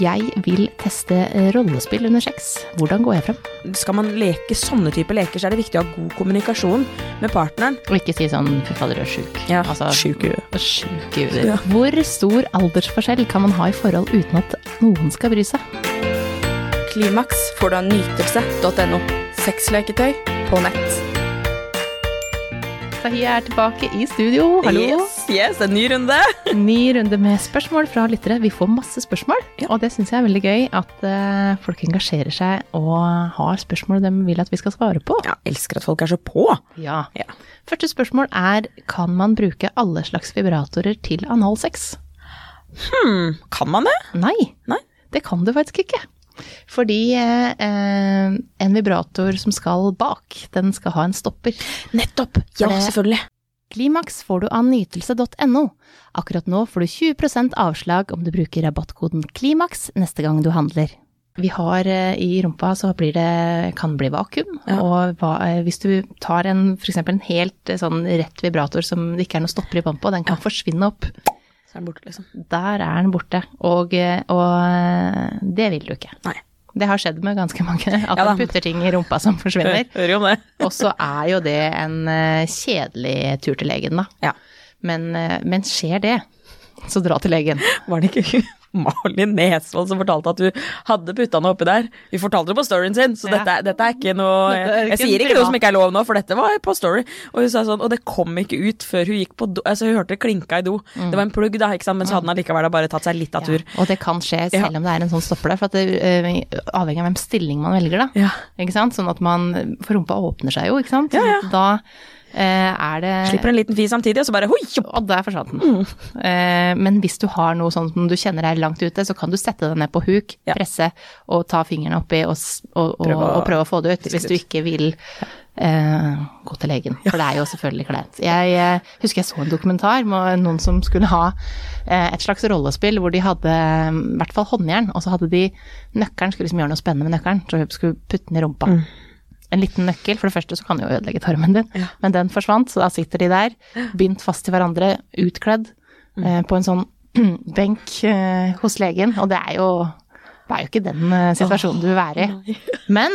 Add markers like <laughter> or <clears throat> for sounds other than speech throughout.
Jeg vil teste rollespill under sex. Hvordan går jeg frem? Skal man leke sånne typer leker, så er det viktig å ha god kommunikasjon med partneren. Og ikke si sånn 'fy fader, du er sjuk'. Altså, sjuk huet. Ja. Hvor stor aldersforskjell kan man ha i forhold uten at noen skal bry seg? Klimaks får du av nytelse.no. Sexleketøy på nett. Sahia er tilbake i studio. Hallo. Yes, yes, en ny runde. Ny runde med spørsmål fra lyttere. Vi får masse spørsmål, Ja. og det syns jeg er veldig gøy at uh, folk engasjerer seg og har spørsmål de vil at vi skal svare på. Ja, elsker at folk er så på. Ja. Ja. Første spørsmål er kan man bruke alle slags vibratorer til analsex? Hmm, kan man det? Nei, Nei. det kan du faktisk ikke. Fordi eh, eh, en vibrator som skal bak, den skal ha en stopper. Nettopp. Ja, det- selvfølgelig. Klimaks får du av nytelse.no. Akkurat nå får du 20% avslag om du bruker rabattkoden KLIMAKS neste gang du handler. Vi har eh, i rumpa så blir det, kan bli vakuum, Ja. og hva, eh, hvis du tar en, f.eks. en helt sånn rett vibrator som det ikke er noe stopper i bånd på, den kan forsvinne opp. Så er den borte, liksom. Der er den borte, og, eh, og eh, det vil du ikke. Nei. Det har skjedd med ganske mange, at Ja man putter ting i rumpa som forsvinner. <laughs> Hører om det. Og så er jo det en eh, kjedelig tur til legen, da. Ja. Men, men skjer det, så dra til legen. Var det ikke Malin Nesvold som fortalte at du hadde putta noe oppi der? Hun fortalte det på storyen sin, så Ja. dette, dette er ikke noe er ikke Jeg sier ikke noe som ikke er lov nå, for dette var på story. Og hun sa sånn, og det kom ikke ut før hun gikk på do. Altså hun hørte det klinka i do. Det var en plugg, da, ikke sant, men så hadde den allikevel bare tatt seg litt av tur. Ja, og det kan skje selv om det er en sånn stopper der, for at det uh, avhenger av hvem stilling man velger, da. Ja. Ikke sant? Sånn at man For rumpa åpner seg jo, ikke sant? Ja. Da eh, er det Slipper en liten fis samtidig, og så bare hoi! Og der forsvant den. Mm. men hvis du har noe sånn som du kjenner er langt ute, så kan du sette deg ned på huk, Ja. presse og ta fingrene oppi og, og, og, Prøve å- og prøve å få det ut. Hvis du ikke vil eh, gå til legen. For det er jo selvfølgelig kleint. Jeg eh, husker jeg så en dokumentar med noen som skulle ha eh, et slags rollespill hvor de hadde eh, i hvert fall håndjern, og så hadde de nøkkelen, skulle liksom gjøre noe spennende med nøkkelen, så hun skulle putte den i rumpa. En liten nøkkel, for det første så kan det jo ødelegge tarmen din, Ja. men den forsvant, så da sitter de der, bindt fast til hverandre, utkledd, eh, på en sånn <clears throat> benk eh, hos legen, og det er jo det er jo ikke den eh, situasjonen du vil være i. <laughs> Men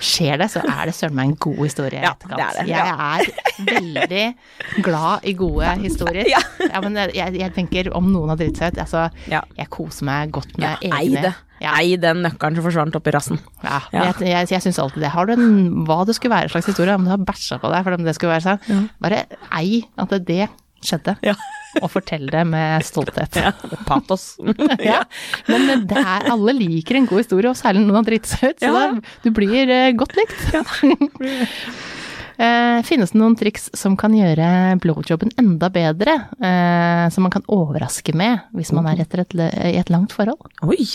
skjer det, så er det søren meg en god historie i Ja, etterkant. det er Jeg er veldig glad i gode historier. Ja. men jeg, jeg tenker om noen har dritt seg ut, altså jeg koser meg godt Ja, med ei egne det. Ja. Ei den nøkkelen som forsvant oppi rassen. Ja, Ja. jeg, jeg, jeg syns alltid det. Har du en, hva det skulle være slags historie, om du har bæsja på deg for om det skulle være sånn, bare ei at det, det skjedde. Ja. <laughs> Og fortell det med stolthet. Ja, patos. <laughs> Ja. <laughs> Men det er, alle liker en god historie, og særlig når har dritt seg ut, så da, du blir eh, godt likt. Eh, finnes det noen triks som kan gjøre blowjobben enda bedre, eh, som man kan overraske med hvis man er etter et, i et langt forhold? Oi.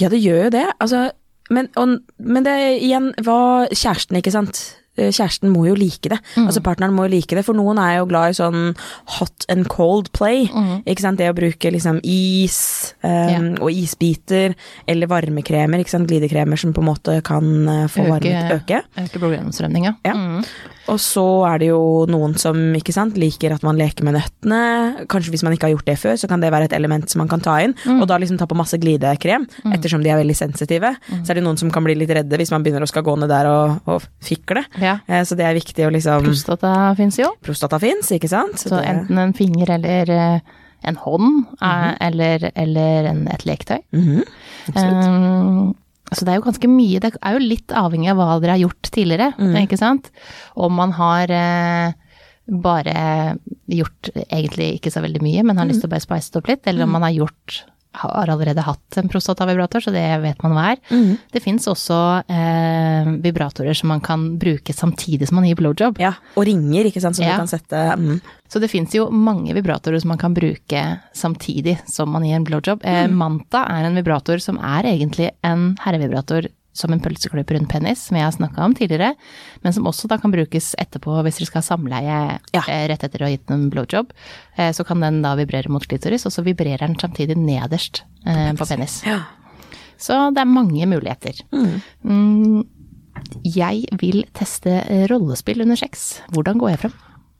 Ja, det gjør jo det. Altså, men, og, men det igjen var kjæresten, ikke sant. Eh, Kjæresten må jo like det. Altså Partneren må jo like det, for noen er jo glad i sånn hot and cold play. Ikke sant? Det å bruke liksom is um, yeah. og isbiter, eller varmekremer, ikke sant? glidekremer som på en måte kan få øke, varmet øke. Øke blodgjennomstrømninga. Ja. Mm. Og så er det jo noen som ikke sant, liker at man leker med nøttene. Kanskje hvis man ikke har gjort det før, så kan det være et element som man kan ta inn. Og da liksom ta på masse glidekrem, ettersom de er veldig sensitive. Så er det noen som kan bli litt redde hvis man begynner å skal gå ned der og, og fikle. Ja. Eh, Så det er viktig å liksom Prostata fins jo. Prostata fins, ikke sant? Så det, enten en finger eller eh, en hånd, eh, eller, eller en, et leketøy. Mm -hmm. Um, så det er jo ganske mye, det er jo litt avhengig av hva dere har gjort tidligere, Mm. ikke sant? Om man har eh, bare gjort egentlig ikke så veldig mye, men har Mm. lyst til å bare spice det opp litt, eller om man har gjort har allerede hatt en prostatavibrator, så det vet man hva er. Mm. Det fins også eh, vibratorer som man kan bruke samtidig som man gir blowjob. Ja, og ringer, ikke sant, som Ja. du kan sette mm. Så det fins jo mange vibratorer som man kan bruke samtidig som man gir en blowjob. Eh, Manta er en vibrator som er egentlig en herrevibrator som en pølseklubb rundt penis, som jeg har snakka om tidligere, men som også da kan brukes etterpå hvis dere skal ha samleie Ja. eh, rett etter å ha gitt en blowjob. Eh, så kan den da vibrere mot klitoris, og så vibrerer den samtidig nederst eh, på penis. Ja. Så det er mange muligheter. Mm, jeg vil teste rollespill under sex. Hvordan går jeg frem?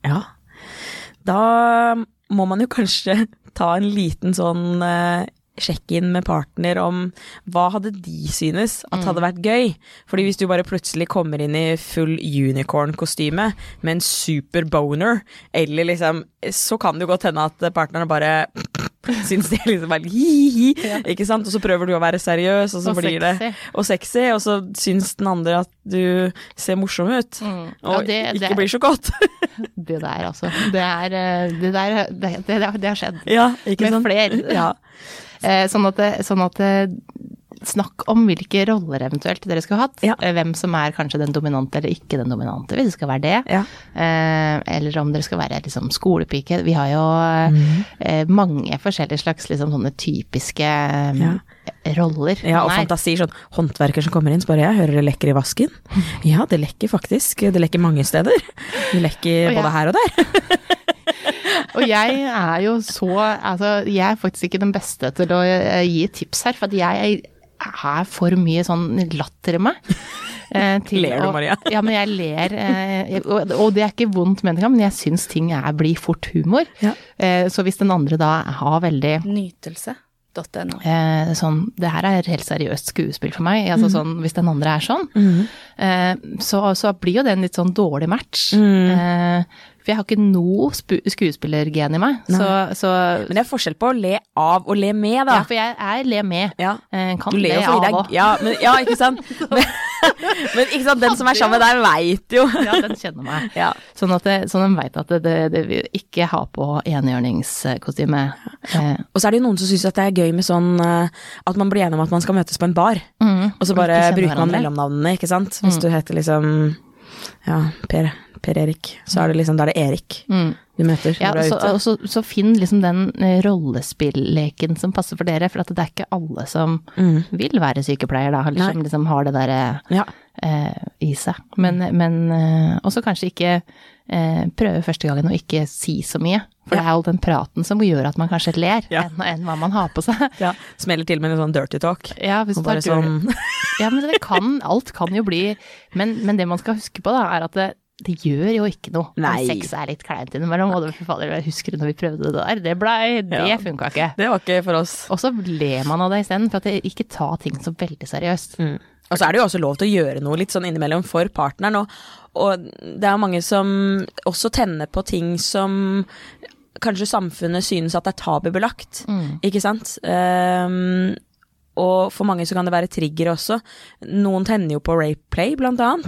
Ja. Da må man jo kanskje ta en liten sånn check-in med partner om hva hadde de synes at hadde vært gøy. Fordi hvis du bare plutselig kommer inn i full unicorn-kostyme med en super boner, eller liksom Så kan det jo godt hende at partneren bare <laughs> syns det liksom er hi-hi, ikke sant. Og så prøver du å være seriøs, og så Og blir det sexy. Og sexy, og så syns den andre at du ser morsom ut. Mm. Og Ja, det- ikke det- blir så godt. <laughs> Det der, altså. Det er eh, Det der Det, det, det har skjedd. ja, ikke Med sant. flere. Ja. Eh, Sånn at, sånn at Snakk om hvilke roller eventuelt dere skulle hatt. Ja. Eh, Hvem som er kanskje den dominante eller ikke den dominante, hvis det skal være det. Ja. Eh, eller om dere skal være liksom skolepike. Vi har jo mm. eh, mange forskjellige slags liksom sånne typiske ja. roller. Ja, og Nei. fantasier. Sånn håndverker som kommer inn, så bare jeg hører det lekker i vasken. <laughs> Ja, det lekker faktisk. Det lekker mange steder. Det lekker både her og der. <laughs> <laughs> Og jeg er jo så Altså, jeg er faktisk ikke den beste til å eh, gi tips her, for at jeg er for mye sånn latter i meg. eh, <laughs> til Ler du, å- Maria? Ja, men jeg ler. eh, og, og det er ikke vondt ment men jeg syns ting er, blir fort humor. Ja. Eh, så hvis den andre da har veldig Nytelse.no. eh, sånn Det her er helt seriøst skuespill for meg. Altså sånn, hvis den andre er sånn, eh, så, så blir jo det en litt sånn dårlig match. Eh, for jeg har ikke noe skuespillergen i meg. Så, så Men det er forskjell på å le av og le med, da. Ja, for jeg er le med. Ja. Eh, kan le av òg. ja, men, ja, ikke sant? <laughs> Men, men ikke sant, den som er sammen med deg, veit jo. Ja, den kjenner meg. Ja. Sånn at det, sånn den veit at det, det, det vil ikke ha på enhjørningskostyme. Eh, Og så er det jo noen som syns at det er gøy med sånn eh, at man blir enig om at man skal møtes på en bar, mm, og så bare bruker man hverandre. mellomnavnene, ikke sant. Hvis du heter liksom ja, Per, per Erik, så er det liksom da er det Erik Mm. du møter Ja, du så, så, så finn liksom den rollespilleken rollespillleken som passer for dere, for at det er ikke alle som Mm. vil være sykepleier da, eller Nei. som liksom har det derre Ja. eh, i seg. Men, men eh, også kanskje ikke eh, prøve første gangen å ikke si så mye. For det er jo den praten som gjør at man kanskje ler, Ja. enn, enn hva man har på seg. ja. Smeller til med en sånn dirty talk. Ja, hvis du tar sånn Ja, men det kan, alt kan jo bli Men, men det man skal huske på, da, er at det, det gjør jo ikke noe. Nei. Sex er litt kleint innimellom, og det, fy fader, jeg husker når vi prøvde det der. Det blei Det Ja. funka ikke. Det var ikke for oss. Og så ler man av det isteden, for at det ikke ta ting så veldig seriøst. Og så er det jo også lov til å gjøre noe litt sånn innimellom for partneren. Og, og det er mange som også tenner på ting som kanskje samfunnet synes at er tabubelagt. Ikke sant? Ehm, og for mange så kan det være trigger også. Noen tenner jo på rape play, blant annet.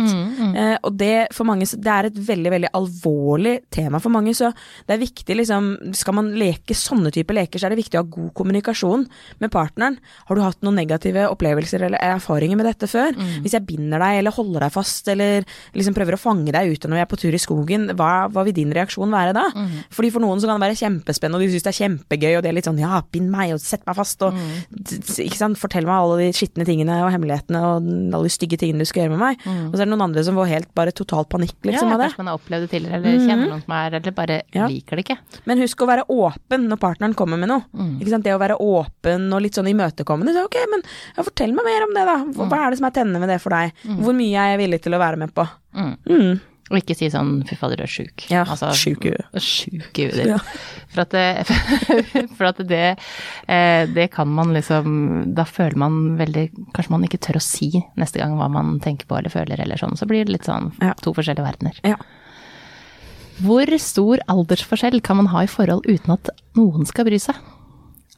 Eh, og det for mange, det er et veldig, veldig alvorlig tema for mange, så det er viktig liksom Skal man leke sånne typer leker, så er det viktig å ha god kommunikasjon med partneren. Har du hatt noen negative opplevelser eller erfaringer med dette før? Hvis jeg binder deg eller holder deg fast eller liksom prøver å fange deg ute når vi er på tur i skogen, hva, hva vil din reaksjon være da? Fordi for noen så kan det være kjempespennende, og de syns det er kjempegøy, og det er litt sånn ja, bind meg og sett meg fast og d- ikke sant, fortell meg alle de skitne tingene og hemmelighetene og alle de stygge tingene du skal gjøre med meg. Og så er det noen andre som får helt bare totalt panikk liksom ja, av det. kanskje man har opplevd det tidligere, eller kjenner noen som er Eller bare Ja. liker det ikke. Men husk å være åpen når partneren kommer med noe. Ikke sant? Det å være åpen og litt sånn imøtekommende. Så, ok, men ja, fortell meg mer om det, da. Hva, hva er det som er tennende med det for deg? Hvor mye er jeg villig til å være med på? Mm. Og ikke si sånn 'fy fader, du er sjuk'. Ja, Altså, sjuk i huet. <laughs> Ja. For at, det, <laughs> for at det, eh, det kan man liksom Da føler man veldig Kanskje man ikke tør å si neste gang hva man tenker på eller føler eller sånn. Så blir det litt sånn to forskjellige verdener. Ja. Hvor stor aldersforskjell kan man ha i forhold uten at noen skal bry seg?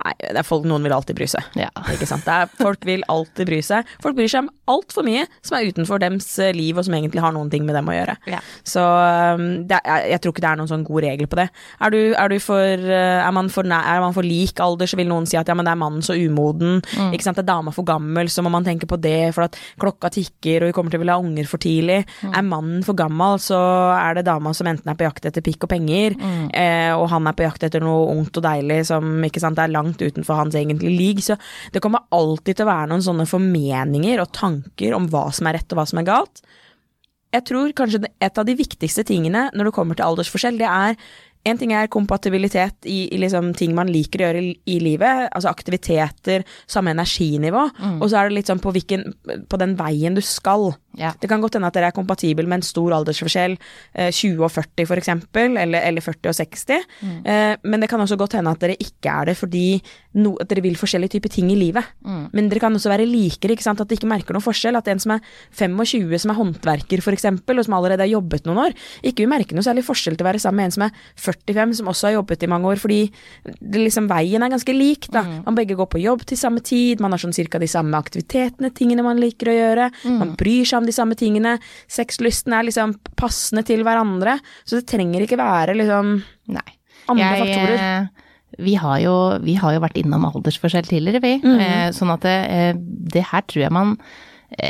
Nei, det er folk, noen vil alltid bry seg. Ja. Ikke sant? Det er, folk vil alltid bry seg. Folk bryr seg om altfor mye som er utenfor dems eh, liv, og som egentlig har noen ting med dem å gjøre. Ja. Så um, det jeg, jeg tror ikke det er noen sånn god regel på det. Er, du, er, du for, eh, er, man for, er man for lik alder, så vil noen si at ja, men det er mannen så umoden. Ikke sant? Er dama for gammel, så må man tenke på det, for at klokka tikker, og vi kommer til å ville ha unger for tidlig. Er mannen for gammel, så er det dama som enten er på jakt etter pikk og penger, eh, og han er på jakt etter noe ungt og deilig som ikke sant, er langt utenfor hans egentlige league. Så det kommer alltid til å være noen sånne formeninger og tanker om hva som er rett og hva som er galt. Jeg tror kanskje et av de viktigste tingene når det kommer til aldersforskjell, det er En ting er kompatibilitet i, i liksom ting man liker å gjøre i, i livet, altså aktiviteter, samme energinivå, Mm. og så er det litt sånn på, hvilken, på den veien du skal. Ja. Det kan godt hende at dere er kompatibel med en stor aldersforskjell, eh, 20 og 40 for eksempel, eller, eller 40 og 60, Mm. eh, men det kan også godt hende at dere ikke er det fordi no, at dere vil forskjellige typer ting i livet. Mm. Men dere kan også være likere, ikke sant, at dere ikke merker noen forskjell. At en som er 25, som er håndverker eksempel, og som allerede har jobbet noen år, ikke vil merke noe særlig forskjell til å være sammen med en som er 45, som også har jobbet i mange år, fordi det liksom, veien er ganske lik, da. Man begge går på jobb til samme tid, man har sånn cirka de samme aktivitetene, tingene man liker å gjøre, man bryr seg om de samme tingene, sexlysten er liksom passende til hverandre, så det trenger ikke være liksom Nei. andre Jeg, faktorer. eh, Vi har, jo, vi har jo vært innom aldersforskjell tidligere, vi. Mm. Eh, Sånn at det, eh, det her tror jeg man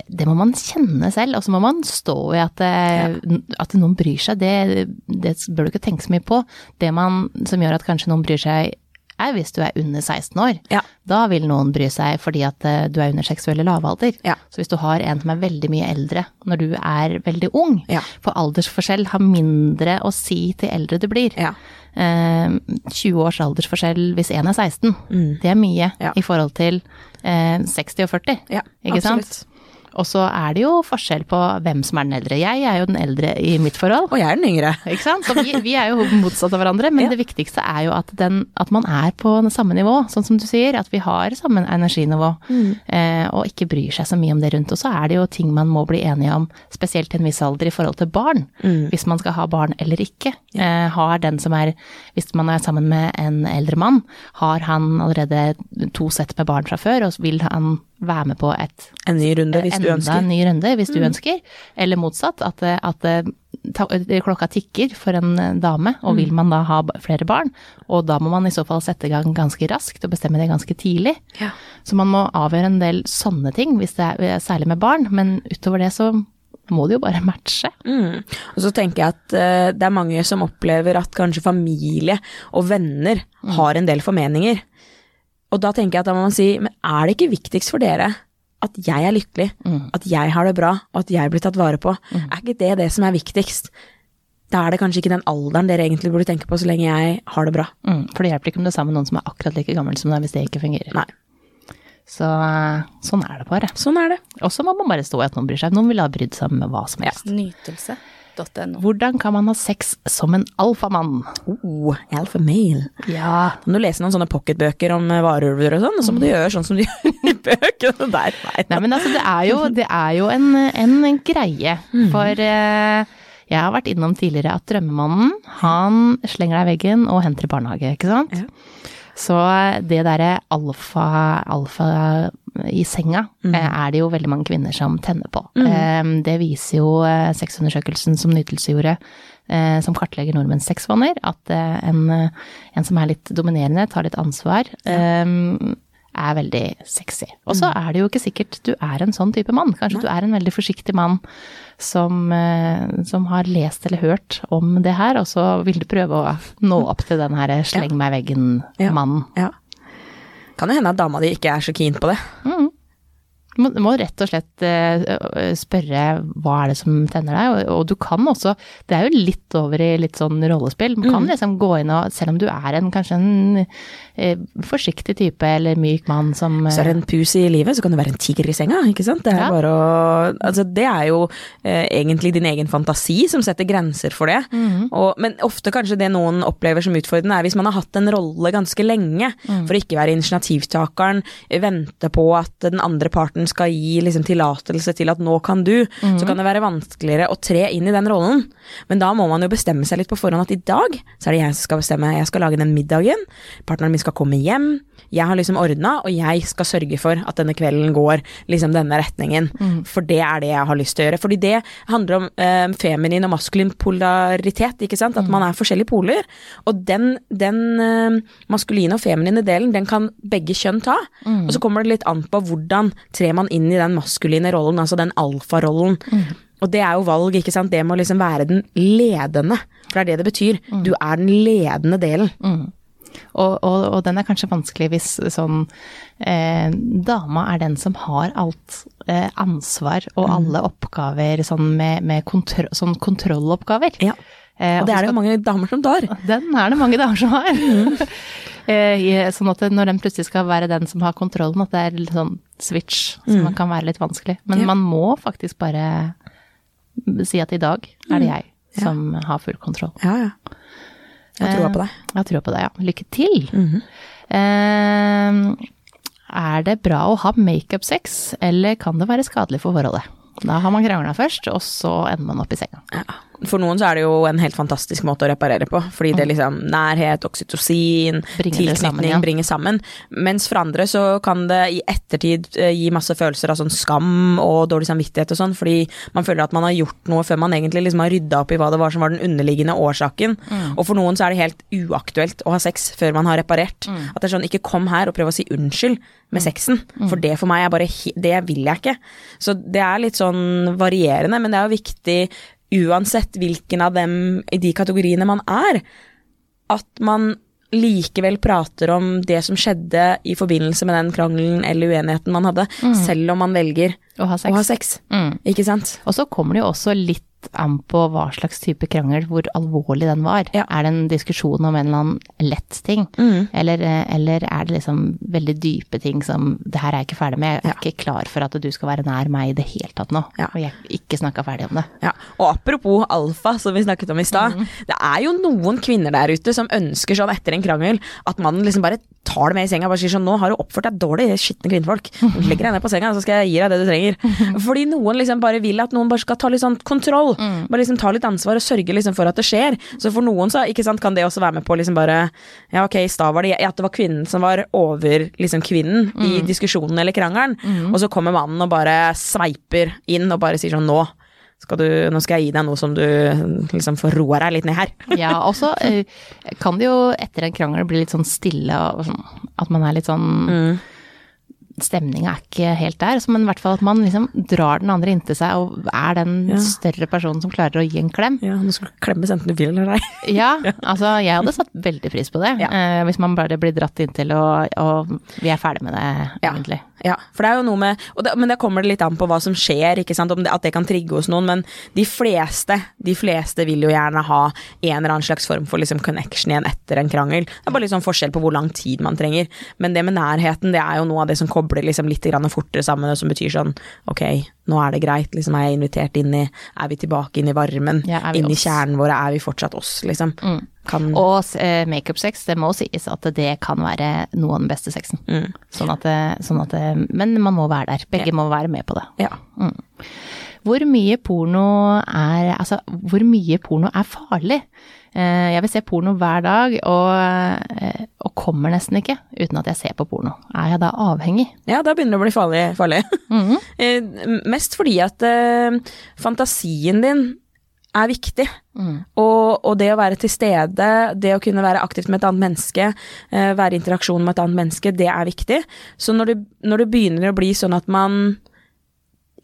det må man kjenne selv, og så må man stå i at, eh, at noen bryr seg. Det, det bør du ikke tenke så mye på. Det man, som gjør at kanskje noen bryr seg, er hvis du er under 16 år. Ja. Da vil noen bry seg fordi at eh, du er under seksuell lavalder. Ja. Så hvis du har en som er veldig mye eldre når du er veldig ung, for aldersforskjell har mindre å si til eldre du blir. Ja. Eh, 20 års aldersforskjell hvis en er 16, det er mye Mm. I forhold til eh, 60 og 40. Ja, ikke sant? Og så er det jo forskjell på hvem som er den eldre. Jeg er jo den eldre i mitt forhold. Og jeg er den yngre. <laughs> Ikke sant? Så vi, vi er jo motsatt av hverandre, men Ja. det viktigste er jo at, den, at man er på samme nivå, sånn som du sier, at vi har samme energinivå, Mm. eh, og ikke bryr seg så mye om det rundt. Og så er det jo ting man må bli enige om, spesielt til en viss alder i forhold til barn, Mm. hvis man skal ha barn eller ikke. Eh, har den som er, hvis man er sammen med en eldre mann, har han allerede to sett med barn fra før, og vil han være med på et En ny runde, hvis du ønsker. Mm. en ny runde, hvis du ønsker. Eller motsatt, at, at ta, klokka tikker for en eh, dame, og Mm. vil man da ha flere barn, og da må man i så fall sette i gang ganske raskt og bestemme det ganske tidlig. Ja. Så man må avgjøre en del sånne ting, hvis det er, særlig med barn, men utover det så må det jo bare <laughs> matche. Mm. Og så tenker jeg at uh, det er mange som opplever at kanskje familie og venner har en del formeninger. Og da tenker jeg at da må man si, men er det ikke viktigst for dere at jeg er lykkelig, at jeg har det bra, og at jeg blir tatt vare på? Er ikke det det som er viktigst? Da er det kanskje ikke den alderen dere egentlig burde tenke på, så lenge jeg har det bra. Mm, for det hjelper ikke om du er sammen med noen som er akkurat like gammel som deg, hvis det ikke fungerer. Nei. Så eh, sånn er det bare. Sånn er det. Og så må man bare stå i at noen bryr seg. Noen vil ha brydd seg med hva som helst. Nytelse.no. Hvordan kan man ha sex som en alfamann? Oh, alfa male. Ja, Når du lese noen sånne pocketbøker om eh, varulver og sånn, og så må du gjøre sånn som de <laughs> gjør i bøkene der. Nei, Nei, men altså, det er jo, det er jo en, en greie. For eh, jeg har vært innom tidligere at drømmemannen, han slenger deg i veggen og henter i barnehage, ikke sant? Ja. Så det derre alfa, alfa i senga, mm. er det jo veldig mange kvinner som tenner på. Mm. Det viser jo eh, sexundersøkelsen som Nytelse gjorde, eh, som kartlegger nordmenns sexvaner, at eh, en, eh, en som er litt dominerende, tar litt ansvar, eh, er veldig sexy. Og så er det jo ikke sikkert du er en sånn type mann. Kanskje du er en veldig forsiktig mann som, eh, som har lest eller hørt om det her, og så vil du prøve å nå opp til den her <laughs> sleng meg veggen-mannen. Ja. Kan jo hende at dama di ikke er så keen på det. Du må, må rett og slett eh, spørre hva er det som tenner deg, og, og du kan også, det er jo litt over i litt sånn rollespill, man kan liksom gå inn og, selv om du er en kanskje en eh, forsiktig type eller myk mann som Så er det en pus i livet, så kan du være en tiger i senga, ikke sant. Det er Ja. bare å Altså, det er jo eh, egentlig din egen fantasi som setter grenser for det. og, men ofte kanskje det noen opplever som utfordrende, er hvis man har hatt en rolle ganske lenge, for å ikke være initiativtakeren, vente på at den andre parten skal gi liksom tillatelse til at nå kan du, så kan det være vanskeligere å tre inn i den rollen. Men da må man jo bestemme seg litt på forhånd at i dag så er det jeg som skal bestemme. Jeg skal lage den middagen, partneren min skal komme hjem, jeg har liksom ordna, og jeg skal sørge for at denne kvelden går liksom denne retningen. For det er det jeg har lyst til å gjøre. Fordi det handler om eh, feminin og maskulin polaritet, ikke sant. At man er forskjellige poler. Og den, den eh, maskuline og feminine delen, den kan begge kjønn ta. Og så kommer det litt an på hvordan trer man inn i den maskuline rollen, altså den alfarollen. Og det er jo valg, ikke sant. Det må liksom være den ledende. For det er det det betyr. Du er den ledende delen. Og, og, og den er kanskje vanskelig hvis sånn eh, Dama er den som har alt eh, ansvar og alle oppgaver sånn med, med kontro sånn kontrolloppgaver. Ja. Eh, Og det er det skal- mange damer som tar. Den er det mange damer som har. <laughs> Eh, sånn at når den plutselig skal være den som har kontrollen, at det er litt sånn switch som kan være litt vanskelig. Men Ja. man må faktisk bare si at i dag er det jeg som har full kontroll. Ja, ja. Jeg har troa på deg. Jeg har trua på deg, ja. Lykke til. Mm eh, er det bra å ha makeup-sex, eller kan det være skadelig for forholdet? Da har man krangla først, og så ender man opp i senga. Ja. For noen så er det jo en helt fantastisk måte å reparere på. Fordi det liksom nærhet, oksytocin, Bringer det sammen ja. bringer sammen. Mens for andre så kan det i ettertid eh, gi masse følelser av sånn skam og dårlig samvittighet og sånn, fordi man føler at man har gjort noe før man egentlig liksom har rydda opp i hva det var som var den underliggende årsaken. Mm. Og for noen så er det helt uaktuelt å ha sex før man har reparert. Mm. At det er sånn, ikke kom her og prøv å si unnskyld med sexen, Mm. for det for meg er bare Det vil jeg ikke. Så det er litt sånn varierende, men det er jo viktig uansett hvilken av dem i de kategoriene man er, at man likevel prater om det som skjedde i forbindelse med den krangelen eller uenigheten man hadde, selv om man velger Å ha sex. å ha sex. Mm. Ikke sant? Og så kommer det jo også litt an på hva slags type krangel, hvor alvorlig den var. Ja. Er det en diskusjon om en eller annen lett ting, Mm. eller, eh, eller er det liksom veldig dype ting som det her er jeg ikke ferdig med, jeg er ikke klar for at du skal være nær meg i det hele tatt nå, Ja. og jeg har ikke snakka ferdig om det. Ja, og apropos alfa, som vi snakket om i stad. Det er jo noen kvinner der ute som ønsker sånn etter en krangel at mannen liksom bare tar det med i senga og bare sier sånn 'Nå har du oppført deg dårlig, skitne kvinnfolk. <laughs> Legger deg ned på senga, så skal jeg gi deg det du trenger.' <laughs> Fordi noen liksom bare vil at noen bare skal ta litt sånn kontroll. Bare liksom ta litt ansvar og sørge liksom for at det skjer. Så for noen så ikke sant, kan det også være med på liksom bare Ja, ok, i stad var det ja, at det var kvinnen som var over liksom kvinnen i diskusjonen eller krangelen, og så kommer mannen og bare sveiper inn og bare sier sånn 'Nå' skal du, nå skal jeg gi deg noe som du liksom får roa deg litt ned her. <laughs> Ja, og så eh, kan det jo etter en krangel bli litt sånn stille, og sånn, at man er litt sånn Stemninga er ikke helt der, men i hvert fall at man liksom drar den andre inntil seg og er den Ja. større personen som klarer å gi en klem. Ja, nå skal du klemmes enten du vil eller ei. <laughs> Ja, altså jeg hadde satt veldig pris på det. Ja. Eh, hvis man bare blir dratt inntil og, og vi er ferdig med det, egentlig. Ja, for det er jo noe med det, Men det kommer det litt an på hva som skjer, ikke sant? Om det, at det kan trigge hos noen. Men de fleste de fleste vil jo gjerne ha en eller annen slags form for liksom connection igjen etter en krangel. Det er bare litt sånn forskjell på hvor lang tid man trenger. Men det med nærheten, det er jo noe av det som kobler liksom litt fortere sammen, og som betyr sånn ok, nå er det greit, liksom er jeg invitert inn i Er vi tilbake inn i varmen? Ja, inn i kjernen vår, er vi fortsatt oss, liksom? Kan Og eh, makeup-sex, det må sies at det kan være noe av den beste sexen. Mm. Sånn at, sånn at men man må være der. Begge må være med på det. Ja. Hvor mye porno er Altså, hvor mye porno er farlig? Eh, Jeg vil se porno hver dag, og, eh, og kommer nesten ikke uten at jeg ser på porno. Er jeg da avhengig? Ja, da begynner det å bli farlig. farlig. Mhm. <laughs> Eh, Mest fordi at eh, fantasien din er viktig. Mm. Og, og det å være til stede, det å kunne være aktivt med et annet menneske, eh, være i interaksjon med et annet menneske, det er viktig. Så når det, når det begynner å bli sånn at man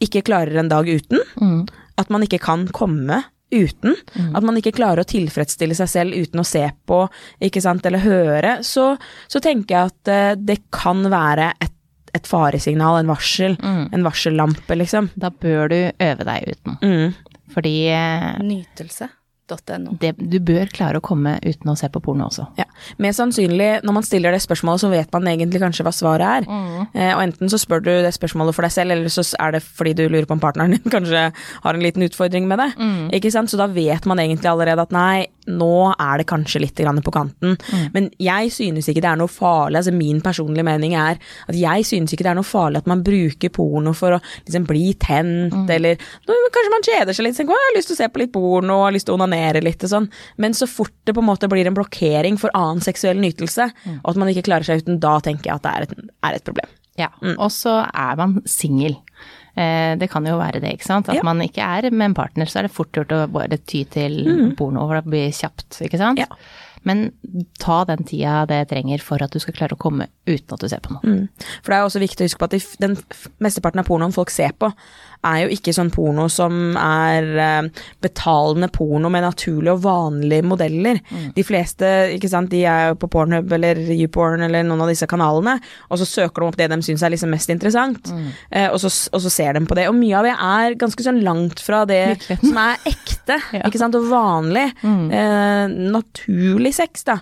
ikke klarer en dag uten, Mm. at man ikke kan komme uten, at man ikke klarer å tilfredsstille seg selv uten å se på, sant, eller høre, så, så tenker jeg at eh, det kan være et, et faresignal, en varsel, en varsellampe, liksom. Da bør du øve deg uten. Mm. Fordi eh, Nytelse.no. du bør klare å komme uten å se på porno også. Ja. Mest sannsynlig, når man stiller det spørsmålet, så vet man egentlig kanskje hva svaret er. Eh, og enten så spør du det spørsmålet for deg selv, eller så er det fordi du lurer på om partneren din <laughs> kanskje har en liten utfordring med det. Ikke sant? Så da vet man egentlig allerede at nei, nå er det kanskje litt på kanten. Men jeg synes ikke det er noe farlig, altså min personlige mening er at jeg synes ikke det er noe farlig at man bruker porno for å liksom bli tent, eller nå, kanskje man kjeder seg litt, tenker, jeg har lyst til å se på litt porno, har lyst til å onanere litt og sånn. Men så fort det på en måte blir en blokkering for annen seksuell nytelse, og at man ikke klarer seg uten, da tenker jeg at det er et, er et problem. Ja, og så er man singel. Eh, det kan jo være det, ikke sant. At Ja. man ikke er med en partner, så er det fort gjort å bare ty til porno, for det blir kjapt, ikke sant. Ja. Men ta den tida det trenger for at du skal klare å komme uten at du ser på noe. Mm. For det er også viktig å huske på at de, den mesteparten av pornoen folk ser på, er jo ikke sånn porno som er eh, betalende porno med naturlige og vanlige modeller. De fleste ikke sant, de er jo på Pornhub eller YouPorn eller noen av disse kanalene, og så søker de opp det de syns er liksom mest interessant, mm. og, så, og så ser de på det. Og mye av det er ganske sånn langt fra det som er ekte ekte, <laughs> Ja. ikke sant, og vanlig, Mm. eh, naturlig sex, da.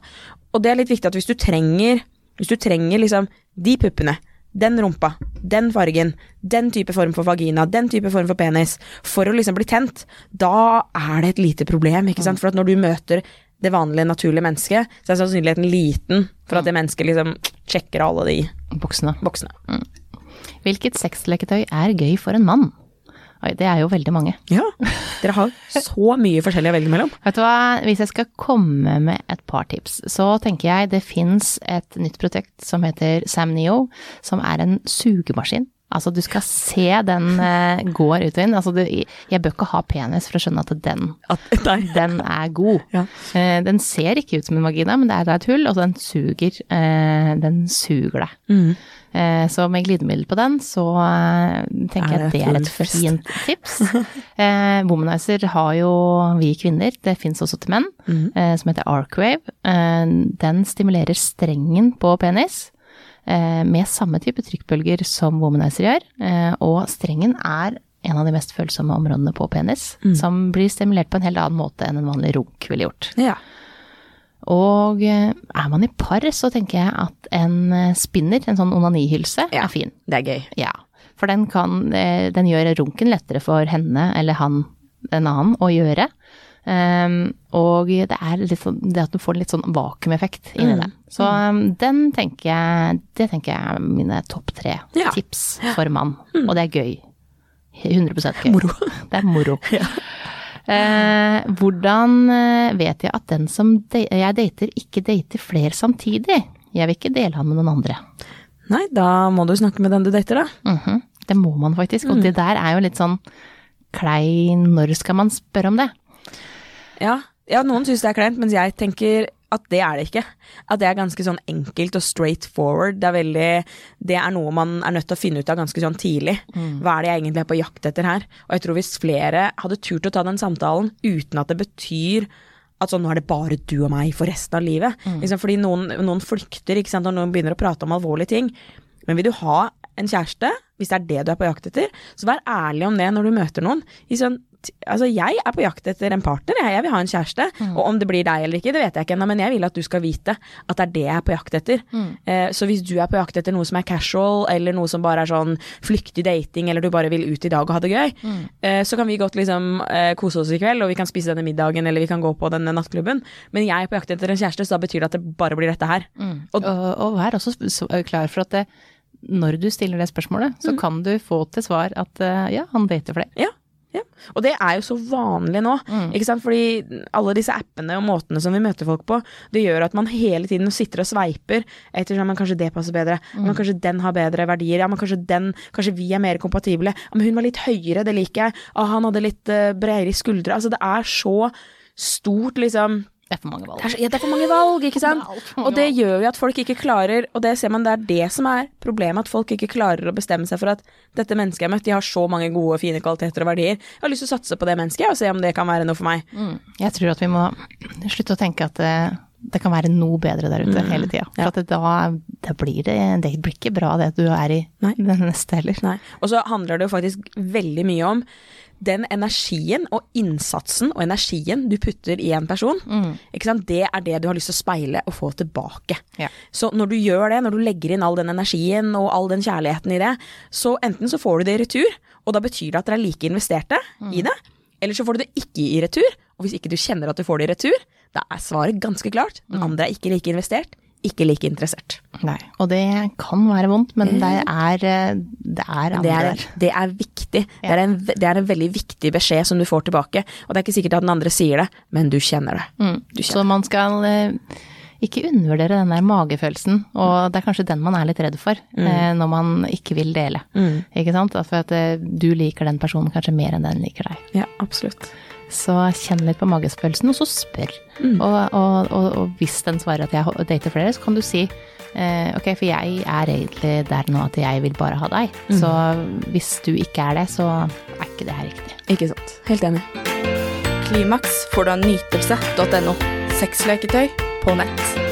Og det er litt viktig at hvis du trenger, hvis du trenger liksom de puppene, den rumpa, den fargen, den type form for vagina, den type form for penis, for å liksom bli tent, da er det et lite problem, ikke sant. For at når du møter det vanlige, naturlige mennesket, så er sannsynligheten liten for at det mennesket liksom sjekker alle de Buksene. boksene. Hvilket sexleketøy er gøy for en mann? Oi, det er jo veldig mange. Ja, dere har så mye forskjellig å velge mellom. Vet du hva, hvis jeg skal komme med et par tips, så tenker jeg det fins et nytt produkt som heter Sam Neo, som er en sugemaskin. Altså du skal se den uh, går ut og inn. Altså du, jeg bør ikke ha penis for å skjønne at den, At, <laughs> den er god. Ja. Uh, den ser ikke ut som en vagina, men det er da et hull, og den suger, uh, den suger deg. Mm. Så med glidemiddel på den, så tenker Er jeg at det er et fint tips. Uh, <laughs> Womanizer har jo vi kvinner, det fins også til menn, mm. som heter Arcwave. Den stimulerer strengen på penis med samme type trykkbølger som Womanizer gjør, eh, og strengen er en av de mest følsomme områdene på penis, Mm. som blir stimulert på en helt annen måte enn en vanlig runk ville gjort. Ja. Og eh, er man i par, så tenker jeg at en eh, spinner, en sånn onanihylse, Ja. er fin. Det er gøy. Ja, for den kan, eh, den gjør runken lettere for henne eller han, en annen, å gjøre. Um, og det er litt sånn, det at du får litt sånn vakuumeffekt inni Mm. det. Så um, den tenker jeg, det tenker jeg er mine topp tre Ja. Mm. tips for mann. Og det er gøy. 100 gøy. Moro. <laughs> Det er moro. <laughs> Eh, hvordan eh, vet jeg at den som de jeg dater, ikke dater flere samtidig? Jeg vil ikke dele han med noen andre. Nei, da må du snakke med den du dater, da. Mhm, Det må man faktisk. Og det der er jo litt sånn klein Når skal man spørre om det? Ja, ja noen syns det er kleint, mens jeg tenker at det er det ikke. At det er ganske sånn enkelt og straight forward. Det er veldig Det er noe man er nødt til å finne ut av ganske sånn tidlig. Hva er det jeg egentlig er på jakt etter her? Og jeg tror hvis flere hadde turt å ta den samtalen uten at det betyr at sånn, nå er det bare du og meg for resten av livet. Liksom, fordi noen, noen flykter, ikke sant, og noen begynner å prate om alvorlige ting. Men vil du ha en kjæreste, hvis det er det du er på jakt etter, så vær ærlig om det når du møter noen. I sånn, altså jeg er på jakt etter en partner, jeg, jeg vil ha en kjæreste. Og om det blir deg eller ikke, det vet jeg ikke ennå, men jeg vil at du skal vite at det er det jeg er på jakt etter. Eh, så hvis du er på jakt etter noe som er casual, eller noe som bare er sånn flyktig dating, eller du bare vil ut i dag og ha det gøy, eh, så kan vi godt liksom eh, kose oss i kveld, og vi kan spise denne middagen, eller vi kan gå på denne nattklubben. Men jeg er på jakt etter en kjæreste, så da betyr det at det bare blir dette her. Og, og, vær også klar for at det, når du stiller det spørsmålet, så kan du få til svar at eh, ja, han dater flere. Ja, ja. Og det er jo så vanlig nå, ikke sant. Fordi alle disse appene og måtene som vi møter folk på, det gjør at man hele tiden sitter og sveiper etter at kanskje det passer bedre, men kanskje den har bedre verdier, ja, men kanskje den, kanskje vi er mer kompatible, men hun var litt høyere, det liker jeg, ah, han hadde litt uh, bredere skuldre, altså det er så stort, liksom Det er for mange valg. det er, så, ja, det er for mange valg, ikke <laughs> sant? Det Og det gjør jo at folk ikke klarer, og det ser man det er det som er problemet, at folk ikke klarer å bestemme seg for at dette mennesket jeg har møtt, de har så mange gode, fine kvaliteter og verdier. Jeg har lyst til å satse på det mennesket og se om det kan være noe for meg. Mm. Jeg tror at vi må slutte å tenke at det, det kan være noe bedre der ute hele tida. For at det, da, da blir det Det blir ikke bra det du er i Nei. den neste heller. Nei. Og så handler det jo faktisk veldig mye om den energien og innsatsen og energien du putter i en person, sant? det er det du har lyst til å speile og få tilbake. Ja. Så når du gjør det, når du legger inn all den energien og all den kjærligheten i det, så enten så får du det i retur, og da betyr det at dere er like investerte i det, eller så får du det ikke i retur, og hvis ikke du kjenner at du får det i retur, da er svaret ganske klart. Den andre er ikke like investert, ikke like interessert. Nei. Og det kan være vondt, men det er, eh, det er andre Det er, der. det er viktig. Det, er en, det er en veldig viktig beskjed som du får tilbake. Og det er ikke sikkert at den andre sier det, men du kjenner det. Mm. Du Så man skal eh, ikke undervurdere den der magefølelsen, og det er kanskje den man er litt redd for mm. når man ikke vil dele. Ikke sant? For at eh, du liker den personen kanskje mer enn den liker deg. Ja, absolutt. Så kjenn litt på magefølelsen, og så spør. Og, og, og, og hvis den svarer at jeg dater flere, så kan du si eh, ok, for jeg er egentlig der nå at jeg vil bare ha deg. Så hvis du ikke er det, så er ikke det her riktig. Ikke sant. Helt enig. Klimaks får du av nytelse.no. Sexleketøy på nett.